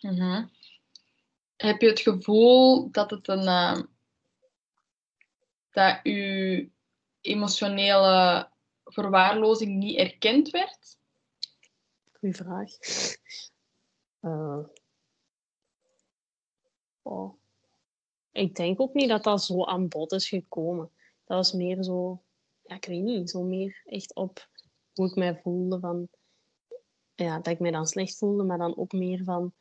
Mhm. Heb je het gevoel dat het een uh, dat uw emotionele verwaarlozing niet erkend werd? Goeie vraag. Uh, oh. Ik denk ook niet dat dat zo aan bod is gekomen. Dat was meer zo, ja, ik weet niet, zo meer echt op hoe ik mij voelde van, ja, dat ik mij dan slecht voelde, maar dan ook meer van,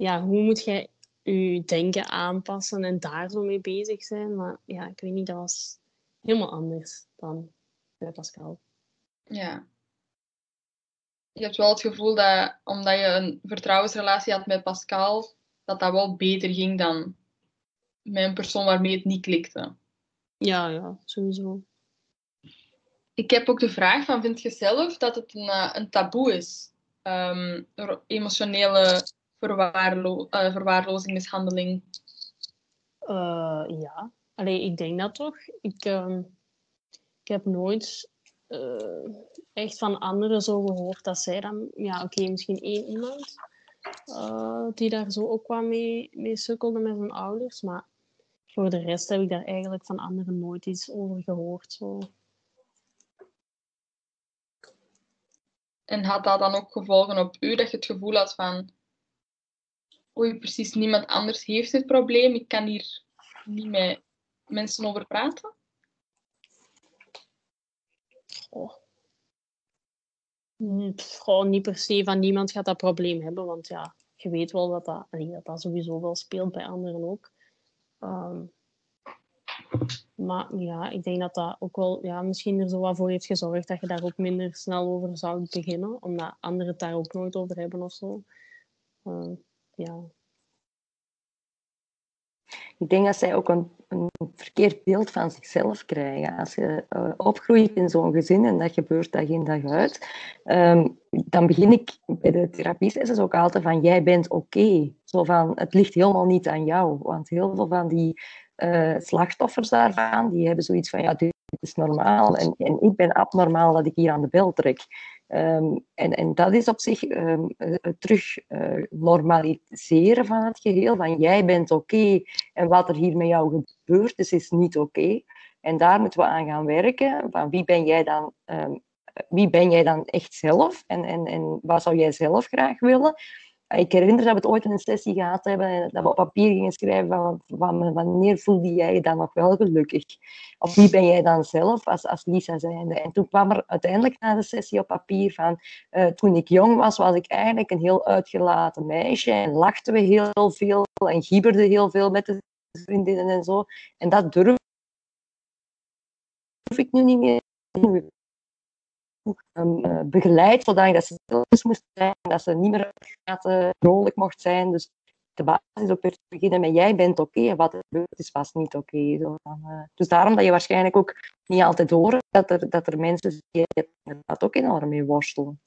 ja, hoe moet jij je denken aanpassen en daar zo mee bezig zijn. Maar ja, ik weet niet, dat was helemaal anders dan bij Pascal. Ja. Je hebt wel het gevoel dat omdat je een vertrouwensrelatie had met Pascal, dat dat wel beter ging dan met een persoon waarmee het niet klikte. Ja, ja, sowieso. Ik heb ook de vraag van, vind je zelf dat het een, eh, een taboe is? Um, emotionele verwaarlo uh, verwaarlozing, mishandeling? Uh, ja, Allee, ik denk dat toch. Ik, uh, ik heb nooit uh, echt van anderen zo gehoord dat zij dan, ja, oké, okay, misschien één iemand die daar zo ook wat mee, mee sukkelde met zijn ouders, maar voor de rest heb ik daar eigenlijk van anderen nooit iets over gehoord. Zo. En had dat dan ook gevolgen op u, dat je het gevoel had van oei, precies niemand anders heeft dit probleem, ik kan hier niet met mensen over praten? Oh. Gewoon niet per se van niemand gaat dat probleem hebben, want ja, je weet wel dat dat, dat, dat sowieso wel speelt bij anderen ook. Um, maar ja, ik denk dat dat ook wel ja, misschien er zo wat voor heeft gezorgd dat je daar ook minder snel over zou beginnen, omdat anderen het daar ook nooit over hebben of zo. Uh, Ik denk dat zij ook een, verkeerd beeld van zichzelf krijgen. Als je uh, opgroeit in zo'n gezin en dat gebeurt dag in dag uit, um, dan begin ik bij de therapiesessies ook altijd van jij bent oké. Zo van het ligt helemaal niet aan jou. Want heel veel van die uh, slachtoffers daarvan, die hebben zoiets van ja, dit is normaal en, en ik ben abnormaal dat ik hier aan de bel trek. Um, en, en dat is op zich um, terug uh, normaliseren van het geheel. Van jij bent oké en wat er hier met jou gebeurt is, is niet oké. En daar moeten we aan gaan werken. Van wie ben jij dan, um, wie ben jij dan echt zelf? En, en, en wat zou jij zelf graag willen? Ik herinner dat we het ooit een sessie gehad hebben, dat we op papier gingen schrijven van, van wanneer voelde jij je dan nog wel gelukkig? Of wie ben jij dan zelf als, als Lisa zijnde? En toen kwam er uiteindelijk na de sessie op papier van, uh, toen ik jong was, was ik eigenlijk een heel uitgelaten meisje en lachten we heel veel en gieberde heel veel met de vriendinnen en zo. En dat durf ik nu niet meer um, begeleid, zodat ze zelfs moest zijn, dat ze niet meer uh, vrolijk mocht zijn. Dus de basis op te beginnen met jij bent oké okay, wat er gebeurt is vast niet oké. Uh, dus daarom dat je waarschijnlijk ook niet altijd hoort dat er, dat er mensen zijn die dat ook enorm mee worstelen.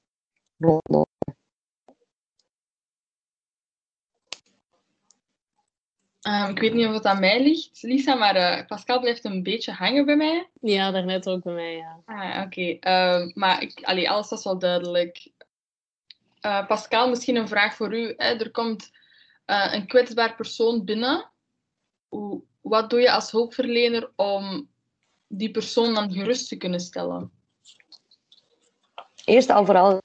Um, ik weet niet of het aan mij ligt, Lisa, maar uh, Pascal blijft een beetje hangen bij mij. Ja, daarnet ook bij mij, ja. Ah, oké. Okay. Um, maar ik, allee, alles was wel duidelijk. Uh, Pascal, misschien een vraag voor u. Hè? Er komt uh, een kwetsbaar persoon binnen. Hoe, wat doe je als hulpverlener om die persoon dan gerust te kunnen stellen? Eerst en vooral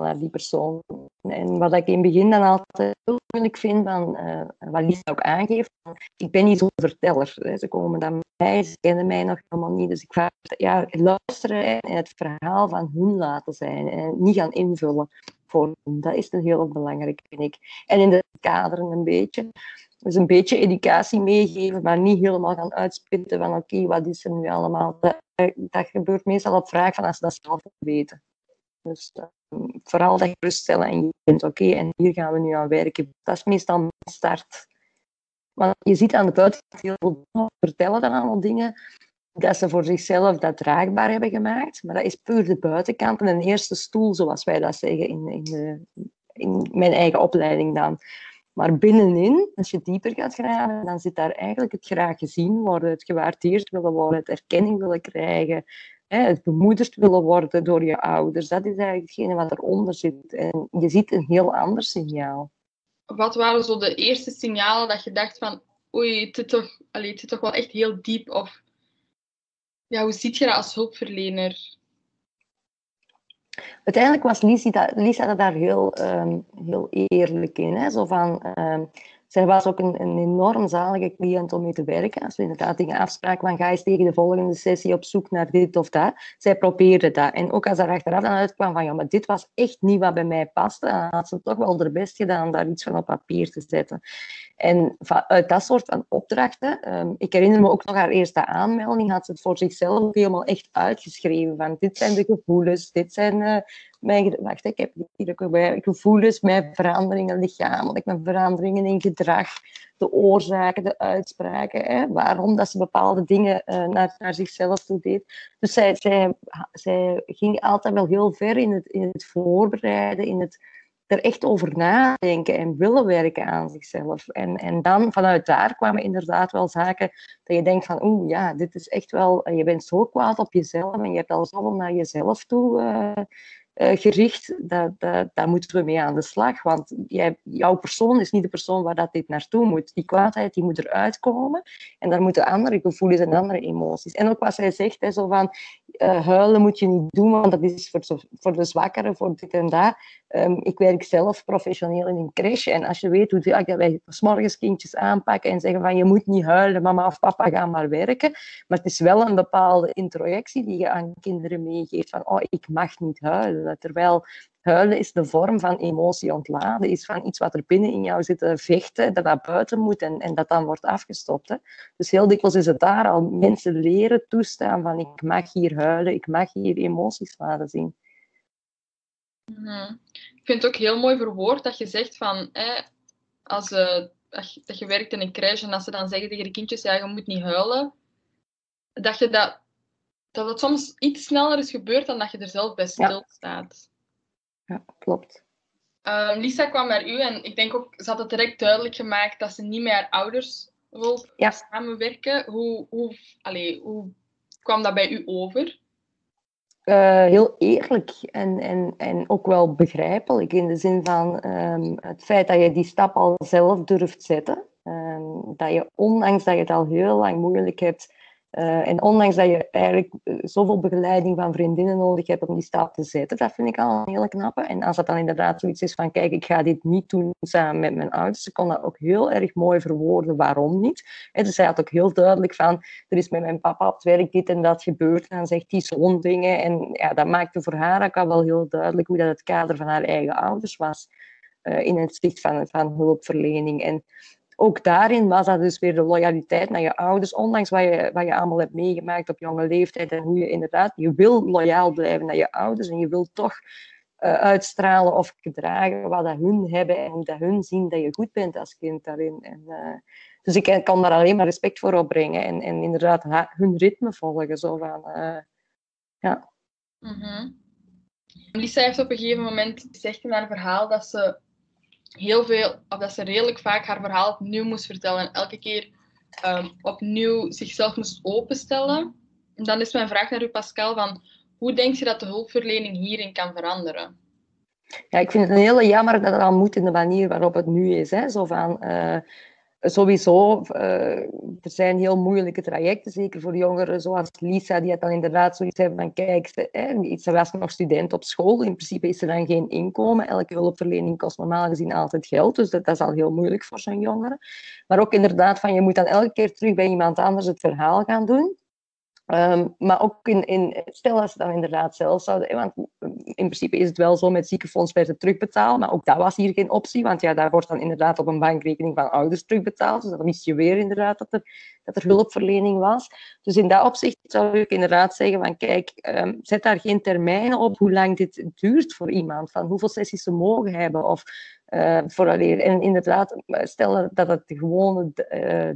naar die persoon. En wat ik in het begin dan altijd heel moeilijk vind, uh, wat Lisa ook aangeeft, ik ben niet zo'n verteller. Hè. Ze komen dan mij, ze kennen mij nog helemaal niet. Dus ik ga ja, luisteren en het verhaal van hun laten zijn en niet gaan invullen voor hen. Dat is een heel belangrijk, vind ik. En in de kaderen een beetje. Dus een beetje educatie meegeven, maar niet helemaal gaan uitspitten van oké, wat is er nu allemaal? Dat, dat gebeurt meestal op vraag van als ze dat zelf weten. Dus uh, vooral dat geruststellen en je bent oké, en hier gaan we nu aan werken. Dat is meestal mijn start. Want je ziet aan de buitenkant heel veel vertellen dan allemaal dingen dat ze voor zichzelf dat draagbaar hebben gemaakt. Maar dat is puur de buitenkant en een eerste stoel, zoals wij dat zeggen in, in, de, in mijn eigen opleiding dan. Maar binnenin, als je dieper gaat graven, dan zit daar eigenlijk het graag gezien worden, het gewaardeerd willen worden, het erkenning willen krijgen, het bemoedigd willen worden door je ouders. Dat is eigenlijk hetgene wat eronder zit. En je ziet een heel ander signaal. wat waren zo de eerste signalen dat je dacht van oei, het zit toch, allee, het zit toch wel echt heel diep? Of ja, hoe ziet je dat als hulpverlener? Uiteindelijk was Lisa, Lisa daar heel, um, heel eerlijk in. Hè? Zo van, um, zij was ook een, een enorm zalige cliënt om mee te werken. Als we inderdaad dingen afspraken van ga eens tegen de volgende sessie op zoek naar dit of dat. Zij probeerde dat. En ook als er achteraf dan uitkwam van ja, maar dit was echt niet wat bij mij paste, dan had ze toch wel haar best gedaan om daar iets van op papier te zetten. En uit dat soort van opdrachten, um, ik herinner me ook nog haar eerste aanmelding, had ze het voor zichzelf helemaal echt uitgeschreven. Van dit zijn de gevoelens, dit zijn uh, mijn, wacht, ik heb hier ook bij, gevoelens, mijn veranderingen lichamelijk, mijn veranderingen in gedrag, de oorzaken, de uitspraken, hè, waarom dat ze bepaalde dingen uh, naar, naar zichzelf toe deed. Dus zij, zij, zij ging altijd wel heel ver in het, in het voorbereiden, in het er echt over nadenken en willen werken aan zichzelf. En, en dan vanuit daar kwamen inderdaad wel zaken dat je denkt van oeh ja, dit is echt wel, je bent zo kwaad op jezelf en je hebt al zoveel naar jezelf toe uh, gericht, dat, dat, daar moeten we mee aan de slag. Want jij, jouw persoon is niet de persoon waar dat dit naartoe moet. Die kwaadheid die moet eruit komen en daar moeten andere gevoelens en andere emoties. En ook wat zij zegt, hè, zo van uh, huilen moet je niet doen, want dat is voor, voor de zwakkeren, voor dit en dat. Um, ik werk zelf professioneel in een crash en als je weet hoe wij s morgens kindjes aanpakken en zeggen van je moet niet huilen, mama of papa gaan maar werken. Maar het is wel een bepaalde introjectie die je aan kinderen meegeeft van oh, ik mag niet huilen. Terwijl huilen is de vorm van emotie ontladen, is van iets wat er binnen in jou zit te vechten, dat dat buiten moet en, en dat dan wordt afgestopt. Hè. Dus heel dikwijls is het daar al mensen leren toestaan van ik mag hier huilen, ik mag hier emoties laten zien. Mhm. Ik vind het ook heel mooi verwoord dat je zegt van, als, uh, dat je werkt in een crash en als ze dan zeggen tegen de kindjes, ja, je moet niet huilen, dat je dat dat het soms iets sneller is gebeurd dan dat je er zelf bij stilstaat. Ja, ja klopt. Um, Lisa kwam naar u en ik denk ook, ze had het direct duidelijk gemaakt dat ze niet met haar ouders wil ja. samenwerken. Hoe, hoe, allez, hoe kwam dat bij u over? Uh, heel eerlijk en, en, en ook wel begrijpelijk in de zin van um, het feit dat je die stap al zelf durft zetten. Um, dat je, ondanks dat je het al heel lang moeilijk hebt, uh, en ondanks dat je eigenlijk eh, zoveel begeleiding van vriendinnen nodig hebt om die stap te zetten, dat vind ik al een hele knappe. En als dat dan inderdaad zoiets is van, kijk, ik ga dit niet doen samen met mijn ouders, ze kon dat ook heel erg mooi verwoorden waarom niet. En dus zij had ook heel duidelijk van, er is met mijn papa op het werk dit en dat gebeurd, en dan zegt hij zo'n dingen. En ja, dat maakte voor haar ook al wel heel duidelijk hoe dat het kader van haar eigen ouders was. Uh, in het zicht van, van hulpverlening. En ook daarin was dat dus weer de loyaliteit naar je ouders, ondanks wat je, wat je allemaal hebt meegemaakt op jonge leeftijd en hoe je inderdaad, je wil loyaal blijven naar je ouders en je wil toch uh, uitstralen of gedragen wat dat hun hebben en dat hun zien dat je goed bent als kind daarin. En, uh, dus ik kan daar alleen maar respect voor opbrengen en, en inderdaad hun ritme volgen. Zo van, uh, ja. -hmm. Lisa heeft op een gegeven moment gezegd in haar verhaal dat ze heel veel, of dat ze redelijk vaak haar verhaal opnieuw moest vertellen en elke keer um, opnieuw zichzelf moest openstellen. En dan is mijn vraag naar u, Pascal, van hoe denk je dat de hulpverlening hierin kan veranderen? Ja, ik vind het een hele jammer dat het al moet in de manier waarop het nu is. Hè. Zo van, uh, sowieso, uh, er zijn heel moeilijke trajecten, zeker voor jongeren zoals Lisa, die het dan inderdaad zoiets hebben van, kijk, ze, ze was nog student op school, in principe is er dan geen inkomen, elke hulpverlening kost normaal gezien altijd geld, dus dat, dat is al heel moeilijk voor zo'n jongere. Maar ook inderdaad van, je moet dan elke keer terug bij iemand anders het verhaal gaan doen. Um, maar ook in, in, stel dat ze dan inderdaad zelf zouden, want in principe is het wel zo, met ziekenfonds werd het terugbetaald, maar ook dat was hier geen optie, want ja, daar wordt dan inderdaad op een bankrekening van ouders terugbetaald, dus dan wist je weer inderdaad dat er, dat er hulpverlening was. Dus in dat opzicht zou ik inderdaad zeggen van kijk, um, zet daar geen termijnen op hoe lang dit duurt voor iemand, van hoeveel sessies ze mogen hebben, of uh, vooraleer, en inderdaad, stel dat het gewone uh,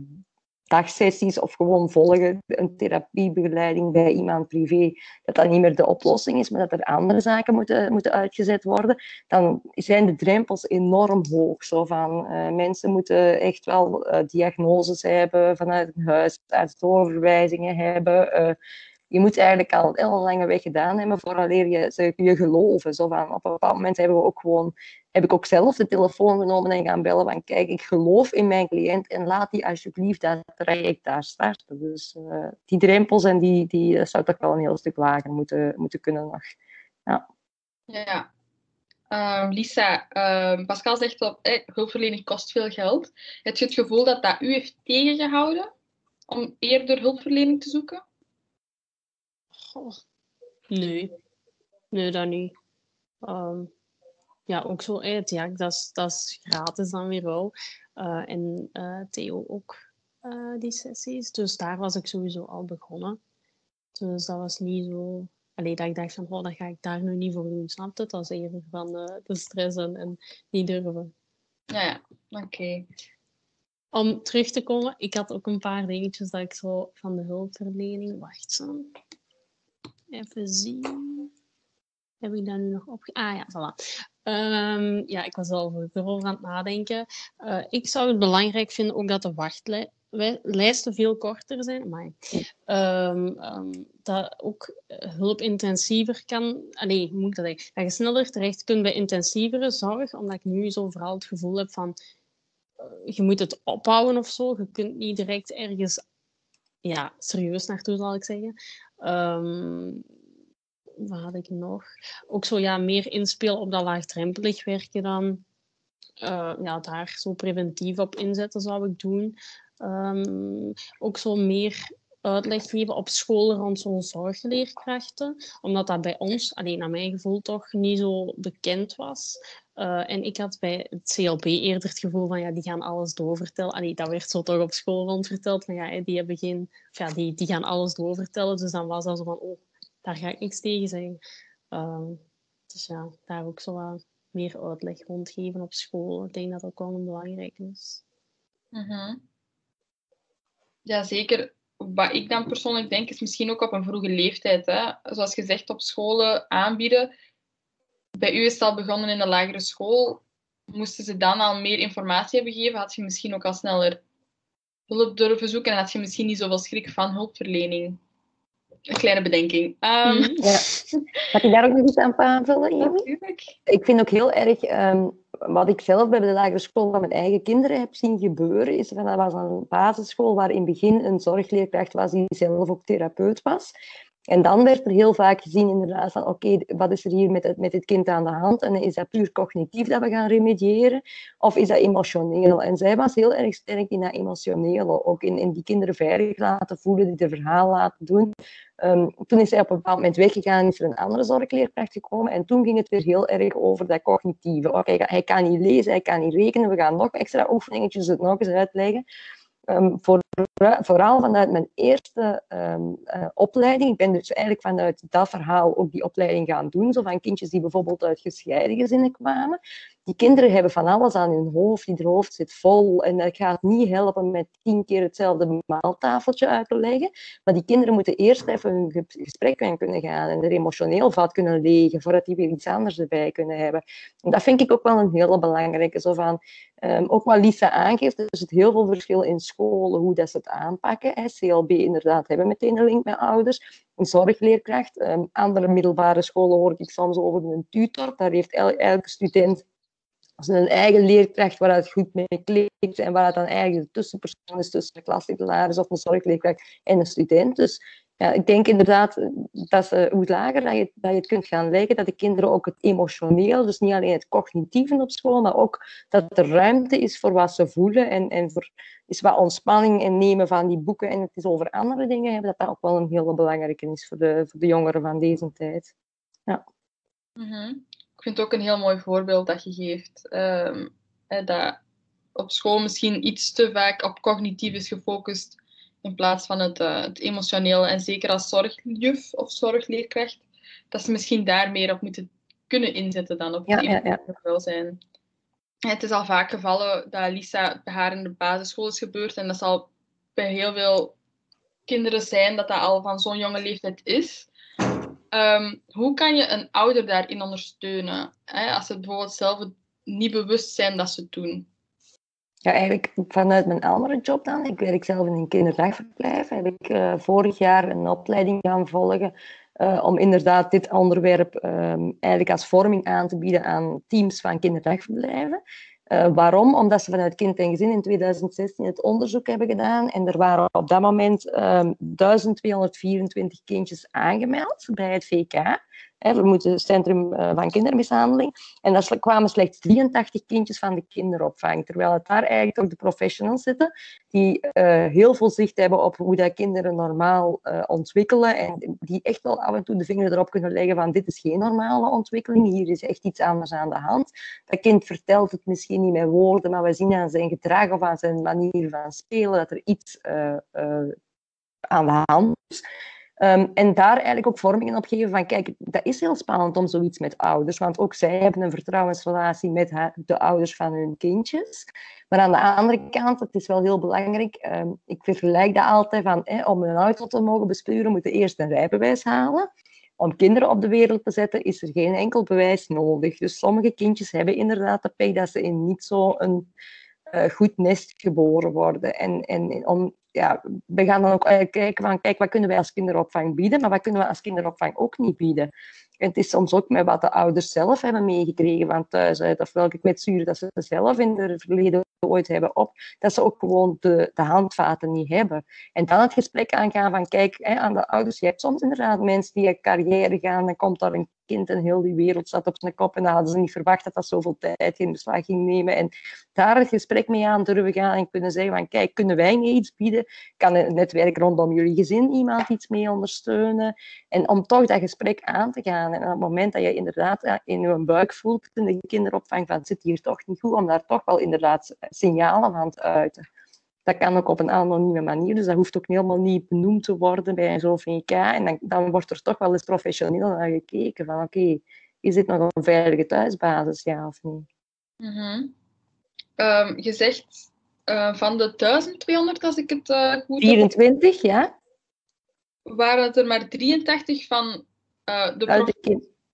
dagsessies of gewoon volgen, een therapiebegeleiding bij iemand privé, dat dat niet meer de oplossing is, maar dat er andere zaken moeten, moeten uitgezet worden, dan zijn de drempels enorm hoog. Zo van, uh, mensen moeten echt wel uh, diagnoses hebben vanuit huis, doorverwijzingen hebben. Je moet eigenlijk al een hele lange weg gedaan hebben vooraleer je je geloven. Zo van, op een bepaald moment hebben we ook gewoon, heb ik ook zelf de telefoon genomen en gaan bellen van kijk, ik geloof in mijn cliënt en laat die alsjeblieft dat traject daar starten. Dus uh, die drempels en die, die zou toch wel een heel stuk lager moeten, moeten kunnen nog. Ja. Ja, uh, Lisa, uh, Pascal zegt dat eh, hulpverlening kost veel geld. Heb je het gevoel dat dat u heeft tegengehouden om eerder hulpverlening te zoeken? Goh. Nee. Nee, dat niet. Um, ja, ook zo uit. Ja, dat is, dat is gratis dan weer wel. Uh, en uh, Theo ook, uh, die sessies. Dus daar was ik sowieso al begonnen. Dus dat was niet zo Allee, dat ik dacht van, oh, dat ga ik daar nu niet voor doen. Snap je? Dat is even van de stress en, en niet durven. Ja, ja. oké. Om terug te komen, ik had ook een paar dingetjes dat ik zo van de hulpverlening... Wacht zo. Even zien. Heb ik dat nu nog op? Ah ja, voilà. Um, ja, ik was al erover aan het nadenken. Uh, ik zou het belangrijk vinden ook dat de wachtlijst lijsten veel korter zijn, maar um, um, dat ook hulpintensiever kan. Allee, hoe moet ik dat zeggen? Dat je sneller terecht kunt bij intensievere zorg, omdat ik nu zo vooral het gevoel heb van uh, je moet het ophouden of zo. Je kunt niet direct ergens ja, serieus naartoe, zal ik zeggen. Um, wat had ik nog? Ook zo ja, meer inspelen op dat laagdrempelig werken dan. Uh, ja, daar zo preventief op inzetten zou ik doen. Um, ook zo meer uitleg geven op school rond zo'n zorgleerkrachten. Omdat dat bij ons, alleen naar mijn gevoel toch, niet zo bekend was. Uh, en ik had bij het CLB eerder het gevoel van, ja, die gaan alles doorvertellen. Allee, dat werd zo toch op school rond verteld, van ja, die, hebben geen, ja, die, die gaan alles doorvertellen. Dus dan was dat zo van, oh, daar ga ik niks tegen zeggen. Um, dus ja, daar ook zo wat meer uitleg rondgeven op school. Ik denk dat dat ook wel een belangrijk is. Mm. Ja, zeker. Wat ik dan persoonlijk denk, is misschien ook op een vroege leeftijd. Hè? Zoals gezegd, op scholen aanbieden. Bij u is het al begonnen in de lagere school. Moesten ze dan al meer informatie hebben gegeven, had je misschien ook al sneller hulp durven zoeken en had je misschien niet zoveel schrik van hulpverlening. Een kleine bedenking. Um... Ja. Mag ik daar ook nog iets aan aanvullen, Natuurlijk. Ik vind ook heel erg um, wat ik zelf bij de lagere school van mijn eigen kinderen heb zien gebeuren, is dat was een basisschool waar in het begin een zorgleerkracht was die zelf ook therapeut was. En dan werd er heel vaak gezien inderdaad van oké, wat is er hier met het, met het kind aan de hand? En is dat puur cognitief dat we gaan remediëren? Of is dat emotioneel? En zij was heel erg sterk in dat emotionele. Ook in, in die kinderen veilig laten voelen, die de verhaal laten doen. Um, toen is zij op een bepaald moment weggegaan, is er een andere zorgleerkracht gekomen. En toen ging het weer heel erg over dat cognitieve. Oké, hij kan niet lezen, hij kan niet rekenen. We gaan nog extra oefeningetjes het nog eens uitleggen. Um, voor, vooral vanuit mijn eerste um, uh, opleiding. Ik ben dus eigenlijk vanuit dat verhaal ook die opleiding gaan doen. Zo van kindjes die bijvoorbeeld uit gescheiden gezinnen kwamen. Die kinderen hebben van alles aan hun hoofd. Ieder hoofd zit vol. En dat gaat niet helpen met tien keer hetzelfde maaltafeltje uit te leggen. Maar die kinderen moeten eerst even hun gesprek aan kunnen gaan. En er emotioneel vat kunnen legen. Voordat die weer iets anders erbij kunnen hebben. En dat vind ik ook wel een hele belangrijke. Zo van, um, ook wat Lisa aangeeft. Er zit heel veel verschil in scholen. Hoe dat ze het aanpakken. Hè. CLB inderdaad hebben meteen een link met ouders. Een zorgleerkracht. Um, andere middelbare scholen hoor ik soms over een tutor. Daar heeft elke student een eigen leerkracht waar het goed mee klikt en waar het dan eigenlijk de tussenpersoon is tussen de klassicularis of een zorgleerkracht en een student. Dus ja, ik denk inderdaad dat ze, hoe lager dat je, dat je het kunt gaan leggen, dat de kinderen ook het emotioneel, dus niet alleen het cognitieve op school, maar ook dat er ruimte is voor wat ze voelen en, en voor is wat ontspanning en nemen van die boeken en het is over andere dingen hebben, dat dat ook wel een hele belangrijke is voor de, voor de jongeren van deze tijd. Ja. -hmm ik vind het ook een heel mooi voorbeeld dat je geeft. Um, hè, dat op school misschien iets te vaak op cognitief is gefocust in plaats van het, uh, het emotionele. En zeker als zorgjuf of zorgleerkracht, dat ze misschien daar meer op moeten kunnen inzetten dan op het ja, ja, ja. welzijn. Het is al vaak gevallen dat Lisa bij haar in de basisschool is gebeurd. En dat zal bij heel veel kinderen zijn dat dat al van zo'n jonge leeftijd is. Um, hoe kan je een ouder daarin ondersteunen? Hè? Als ze bijvoorbeeld zelf niet bewust zijn dat ze het doen. Ja, eigenlijk vanuit mijn andere job dan. Ik werk zelf in een kinderdagverblijf. Heb ik uh, vorig jaar een opleiding gaan volgen uh, om inderdaad dit onderwerp um, eigenlijk als vorming aan te bieden aan teams van kinderdagverblijven. Uh, waarom? Omdat ze vanuit Kind en Gezin in 2016 het onderzoek hebben gedaan en er waren op dat moment um, 1224 kindjes aangemeld bij het VK. We moeten het Centrum eh, van Kindermishandeling. En daar kwamen slechts 83 kindjes van de kinderopvang. Terwijl het daar eigenlijk toch de professionals zitten, die uh, heel veel zicht hebben op hoe dat kinderen normaal uh, ontwikkelen. En die echt wel af en toe de vinger erop kunnen leggen van dit is geen normale ontwikkeling, hier is echt iets anders aan de hand. Dat kind vertelt het misschien niet met woorden, maar we zien aan zijn gedrag of aan zijn manier van spelen dat er iets aan de hand is. Um, en daar eigenlijk ook vormingen op geven van, kijk, dat is heel spannend om zoiets met ouders, want ook zij hebben een vertrouwensrelatie met de ouders van hun kindjes. Maar aan de andere kant, het is wel heel belangrijk, um, ik vergelijk dat altijd van, eh, om een auto te mogen besturen, moet je eerst een rijbewijs halen. Om kinderen op de wereld te zetten, is er geen enkel bewijs nodig. Dus sommige kindjes hebben inderdaad de pech dat ze in niet zo'n uh, goed nest geboren worden. En, en om ja, we gaan dan ook kijken van, kijk, wat kunnen wij als kinderopvang bieden, maar wat kunnen we als kinderopvang ook niet bieden. En het is soms ook met wat de ouders zelf hebben meegekregen van thuis uit, of welke kwetsuren dat ze zelf in het verleden ooit hebben op, dat ze ook gewoon de, de handvaten niet hebben. En dan het gesprek aangaan van, kijk, hè, aan de ouders, je hebt soms inderdaad mensen die een carrière gaan, dan komt daar een kind en heel die wereld zat op zijn kop en dan hadden ze niet verwacht dat dat zoveel tijd in beslag ging nemen. En daar het gesprek mee aan durven gaan en kunnen zeggen van, kijk, kunnen wij niet iets bieden? Kan het netwerk rondom jullie gezin iemand iets mee ondersteunen? En om toch dat gesprek aan te gaan. En op het moment dat je inderdaad in je buik voelt in de kinderopvang van, zit hier toch niet goed, om daar toch wel inderdaad signalen van te uiten. Dat kan ook op een anonieme manier, dus dat hoeft ook helemaal niet benoemd te worden bij zo'n VK. En dan, dan, wordt er toch wel eens professioneel naar gekeken van oké, okay, is dit nog een veilige thuisbasis, ja of nee? Mm -hmm. um, je zegt uh, van de 1200, als ik het uh, goed 24, heb, ja. Waren het er maar 83 van, uh, de,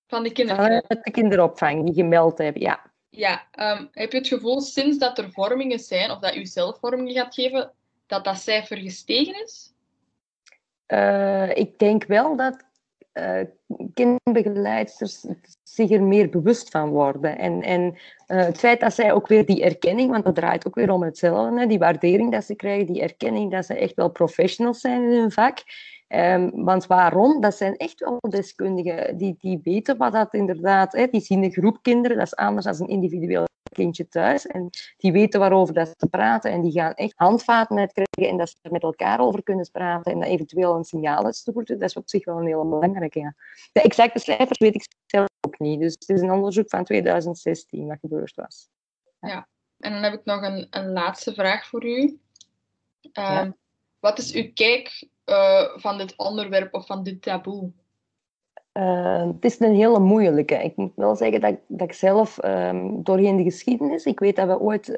van de kinderopvang? de kinderopvang die gemeld hebben, ja. Ja, um, heb je het gevoel sinds dat er vormingen zijn, of dat u zelf vormingen gaat geven, dat dat cijfer gestegen is? Uh, ik denk wel dat uh, kinderbegeleiders zich er meer bewust van worden. En, en uh, het feit dat zij ook weer die erkenning, want dat draait ook weer om hetzelfde, hè, die waardering dat ze krijgen, die erkenning dat ze echt wel professionals zijn in hun vak. Um, want waarom? Dat zijn echt wel deskundigen die, die weten wat dat inderdaad... Hè, die zien een groep kinderen, dat is anders dan een individueel kindje thuis. En die weten waarover dat ze praten en die gaan echt handvaten uitkrijgen en dat ze er met elkaar over kunnen praten en dat eventueel een signaal sturen. Dat is op zich wel een hele belangrijke. Ja. De exacte cijfers weet ik zelf ook niet. Dus het is een onderzoek van 2016 dat gebeurd was. Ja, ja. en dan heb ik nog een, een laatste vraag voor u. Um, ja. Wat is uw kijk uh, van dit onderwerp of van dit taboe? Uh, het is een hele moeilijke. Ik moet wel zeggen dat, dat ik zelf um, doorheen de geschiedenis, ik weet dat we ooit, uh,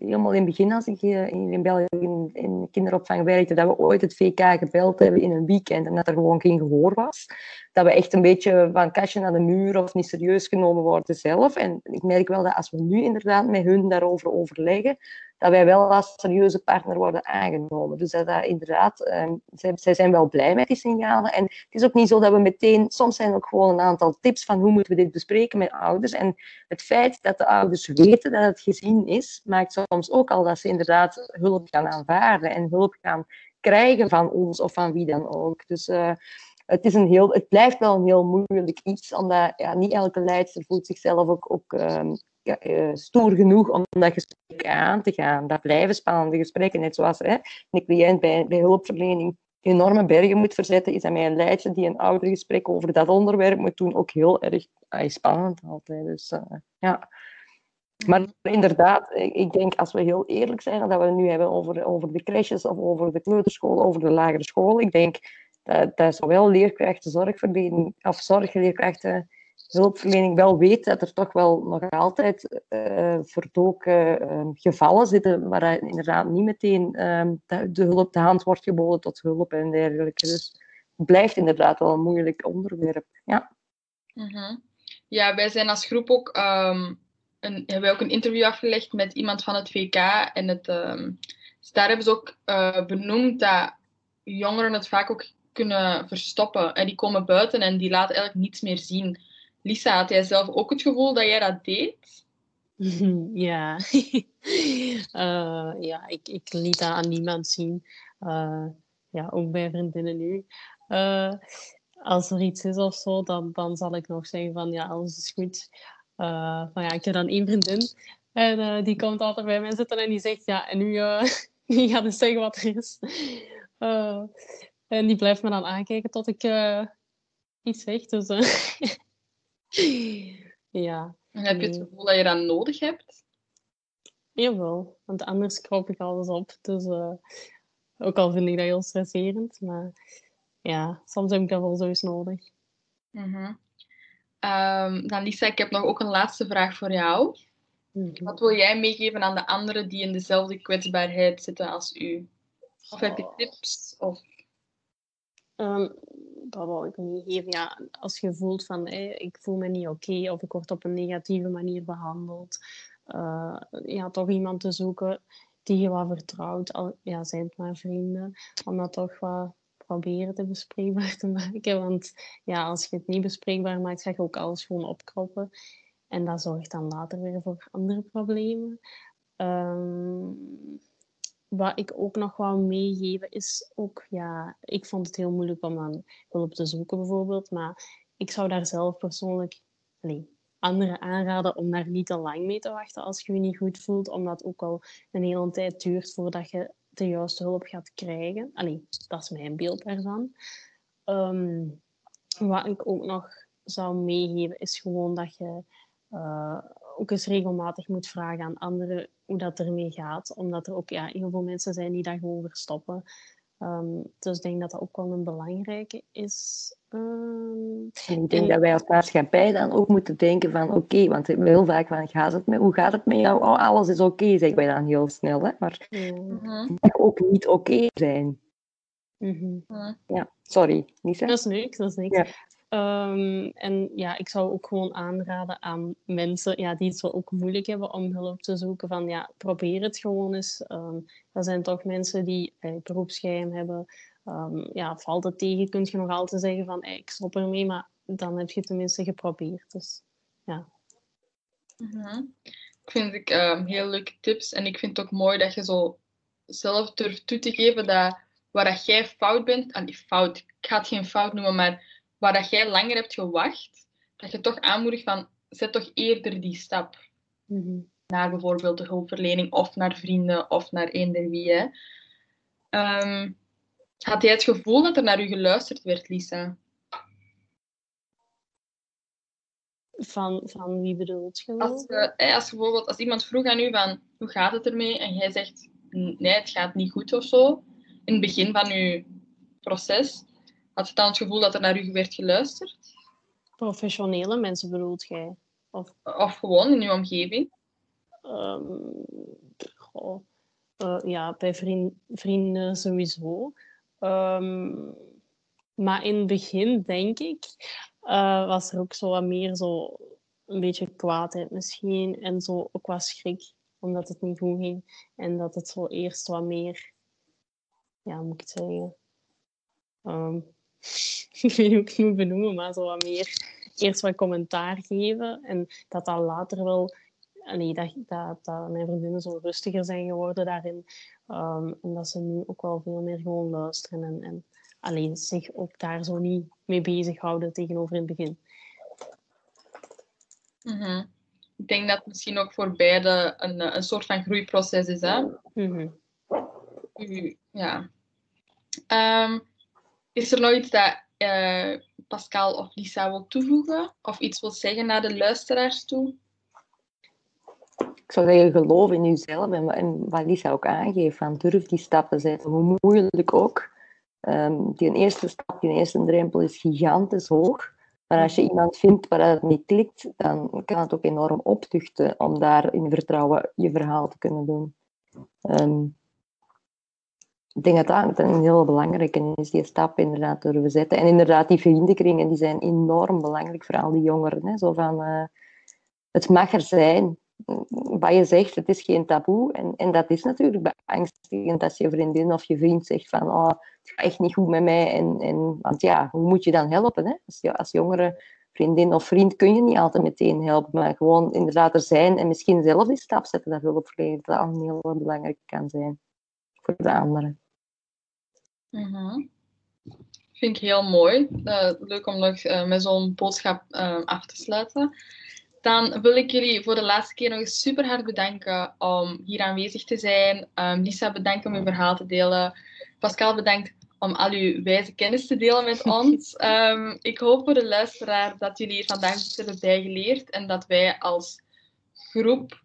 helemaal in het begin als ik in, in België in, in, kinderopvang werkte, dat we ooit het VK gebeld hebben in een weekend en dat er gewoon geen gehoor was. Dat we echt een beetje van kastje naar de muur of niet serieus genomen worden zelf. En ik merk wel dat als we nu inderdaad met hun daarover overleggen, dat wij wel als serieuze partner worden aangenomen. Dus dat, inderdaad, uh, zij, zij, zijn wel blij met die signalen. En het is ook niet zo dat we meteen, soms zijn er ook gewoon een aantal tips van hoe moeten we dit bespreken met ouders. En het feit dat de ouders weten dat het gezien is, maakt soms ook al dat ze inderdaad hulp gaan aanvaarden en hulp gaan krijgen van ons of van wie dan ook. Dus uh, het, is een heel, het blijft wel een heel moeilijk iets, omdat ja, niet elke leidster voelt zichzelf ook, ook um, uh, stoer genoeg om dat gesprek aan te gaan. Dat blijven spannende gesprekken, net zoals hè, een cliënt bij, hulpverlening enorme bergen moet verzetten, is dat mij een leidster die een ouder gesprek over dat onderwerp moet doen ook heel erg spannend altijd. Dus, uh, ja. Maar inderdaad, ik denk als we heel eerlijk zijn, dat we het nu hebben over, over de crèches of over de kleuterschool, over de lagere school. Ik denk dat, dat zowel leerkrachten, zorgverlening of zorgleerkrachten hulpverlening wel weet dat er toch wel nog altijd uh, verdoken uh, gevallen zitten waar inderdaad niet meteen uh, de, hulp de hand wordt geboden tot hulp en dergelijke. Dus het blijft inderdaad wel een moeilijk onderwerp. Ja, -hmm. ja wij zijn als groep ook um, een, hebben ook een interview afgelegd met iemand van het VK. En het, ehm, dus daar hebben ze ook eh, benoemd dat jongeren het vaak ook kunnen verstoppen. En die komen buiten en die laten eigenlijk niets meer zien. Lisa, had jij zelf ook het gevoel dat jij dat deed? Ja, uh, ja ik, ik liet dat aan niemand zien. Uh, ja, ook bij vriendinnen nu. Uh, als er iets is of zo, dan, dan zal ik nog zeggen van ja, alles is goed. van ja, ik heb dan één vriendin en die komt altijd bij mij zitten en die zegt ja, en nu, die gaat eens zeggen wat er is. En die blijft me dan aankijken tot ik iets zeg. Dus ja. En heb je het gevoel dat je dat nodig hebt? Jawel, want anders krop ik alles op. Dus uh, ook al vind ik dat heel stresserend. Maar ja, soms heb ik dat wel zo eens nodig. Mm -hmm. um, dan Lisa, ik heb nog ook een laatste vraag voor jou. Mm -hmm. Wat wil jij meegeven aan de anderen die in dezelfde kwetsbaarheid zitten als u? Of heb je oh. tips? Of... Um, dat wil ik meegeven. Ja, als je voelt van ik voel me niet oké of ik word op een negatieve manier behandeld, uh, ja, toch iemand te zoeken die je wat vertrouwt. Al, ja, zijn het maar vrienden, om dat toch wat proberen te bespreekbaar te maken. Want ja, als je het niet bespreekbaar maakt, ga je ook alles gewoon opkroppen. En dat zorgt dan later weer voor andere problemen. Um, wat ik ook nog wou meegeven is ook, ja, ik vond het heel moeilijk om aan hulp te zoeken bijvoorbeeld, maar ik zou daar zelf persoonlijk nee, anderen aanraden om daar niet te lang mee te wachten als je je niet goed voelt, omdat ook al een hele tijd duurt voordat je de juiste hulp gaat krijgen. Allee, dat is mijn beeld daarvan. Um, wat ik ook nog zou meegeven is gewoon dat je uh, ook eens regelmatig moet vragen aan anderen hoe dat ermee gaat. Omdat er ook ja, heel veel mensen zijn die daar gewoon verstoppen. Um, dus ik denk dat dat ook wel een belangrijke is. Um, ik denk en... dat wij als maatschappij dan ook moeten denken van oké, okay, want heel vaak van gaat het met, hoe gaat het met jou? Oh, alles is oké, okay, zeggen wij dan heel snel. Hè? Maar mm -hmm. het mag ook niet oké okay zijn. Mm -hmm. Ja, sorry, Nisa. Dat is niks, dat is niks. Ja. Um, en ja, ik zou ook gewoon aanraden aan mensen ja, die het zo ook moeilijk hebben om hulp te zoeken. Van ja, probeer het gewoon eens. Er zijn toch mensen die eh, beroepsgeheim hebben. Um, ja, valt het tegen, kun je nog altijd zeggen van ik stop ermee. Maar dan heb je tenminste geprobeerd. Dus ja. -hmm. Ik vind ik heel leuke tips. En ik vind het ook mooi dat je zo zelf durft toe te geven dat waar dat jij fout bent. Ah, fout, ik ga het geen fout noemen, maar waar dat jij langer hebt gewacht, dat je toch aanmoedigt van zet toch eerder die stap. Mm Naar bijvoorbeeld de hulpverlening of naar vrienden of naar eender wie. Hè. Um, had jij het gevoel dat er naar u geluisterd werd, Lisa? Van, van wie bedoelt je? Als, uh, als, bijvoorbeeld, als iemand vroeg aan u van hoe gaat het ermee en jij zegt nee, het gaat niet goed of zo, in het begin van uw proces, had je dan het gevoel dat er naar u werd geluisterd? Professionele mensen bedoelt jij? Of, of gewoon in uw omgeving? Um, goh. Uh, ja, bij vriend, vrienden sowieso. Um, maar in het begin, denk ik, uh, was er ook zo wat meer zo een beetje kwaadheid misschien. En zo ook wat schrik, omdat het niet goed ging. En dat het zo eerst wat meer, ja, moet ik het zeggen, um, ik weet niet hoe ik het moet benoemen, maar zo wat meer eerst wat commentaar geven. En dat dat later wel, nee, dat, dat, dat mijn vriendinnen zo rustiger zijn geworden daarin. Um, en dat ze nu ook wel veel meer gewoon luisteren en, en alleen zich ook daar zo niet mee bezighouden tegenover in het begin. Mm -hmm. Ik denk dat het misschien ook voor beide een, een soort van groeiproces is. Hè? Mm -hmm. Ja. Um, is er nog iets dat uh, Pascal of Lisa wil toevoegen? Of iets wil zeggen naar de luisteraars toe? Ik zou zeggen, geloof in jezelf en, en wat Lisa ook aangeeft, van durf die stappen zetten, hoe moeilijk ook. Um, die eerste stap, die eerste drempel is gigantisch hoog. Maar als je iemand vindt waar het niet klikt, dan kan het ook enorm optuchten om daar in vertrouwen je verhaal te kunnen doen. Um, ik denk dat dat een heel belangrijke is, die stap inderdaad durven zetten. En inderdaad, die vriendenkringen die zijn enorm belangrijk voor al die jongeren. Hè. Zo van, uh, het mag er zijn. wat je zegt, het is geen taboe. En, en dat is natuurlijk beangstigend als je vriendin of je vriend zegt van oh, het gaat echt niet goed met mij. En, en, want ja, hoe moet je dan helpen? Hè? Als, als jongere vriendin of vriend kun je niet altijd meteen helpen, maar gewoon inderdaad er zijn en misschien zelf die stap zetten dat hulpverlening dat een heel belangrijk kan zijn voor de anderen. Mm Vind ik heel mooi. Uh, leuk om nog uh, met zo'n boodschap uh, af te sluiten. Dan wil ik jullie voor de laatste keer nog eens super hard bedanken om hier aanwezig te zijn. Um, Lisa, bedankt om je verhaal te delen. Pascal, bedankt om al uw wijze kennis te delen met ons. Um, ik hoop voor de luisteraar dat jullie hier vandaag iets hebben bijgeleerd en dat wij als groep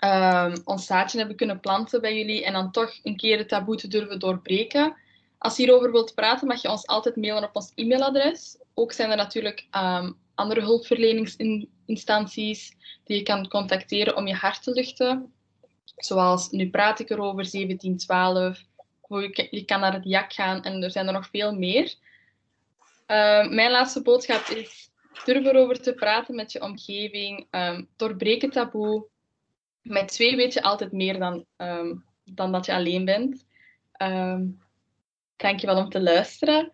um, ons zaadje hebben kunnen planten bij jullie en dan toch een keer het taboe te durven doorbreken. Als je hierover wilt praten, mag je ons altijd mailen op ons e-mailadres. Ook zijn er natuurlijk um, andere hulpverleningsinstanties die je kan contacteren om je hart te luchten. Zoals Nu praat ik erover, 1712. Je kan naar het JAK gaan en er zijn er nog veel meer. Uh, mijn laatste boodschap is: durf erover te praten met je omgeving. Um, doorbreek het taboe. Met twee weet je altijd meer dan, dan dat je alleen bent. Dankjewel om te luisteren.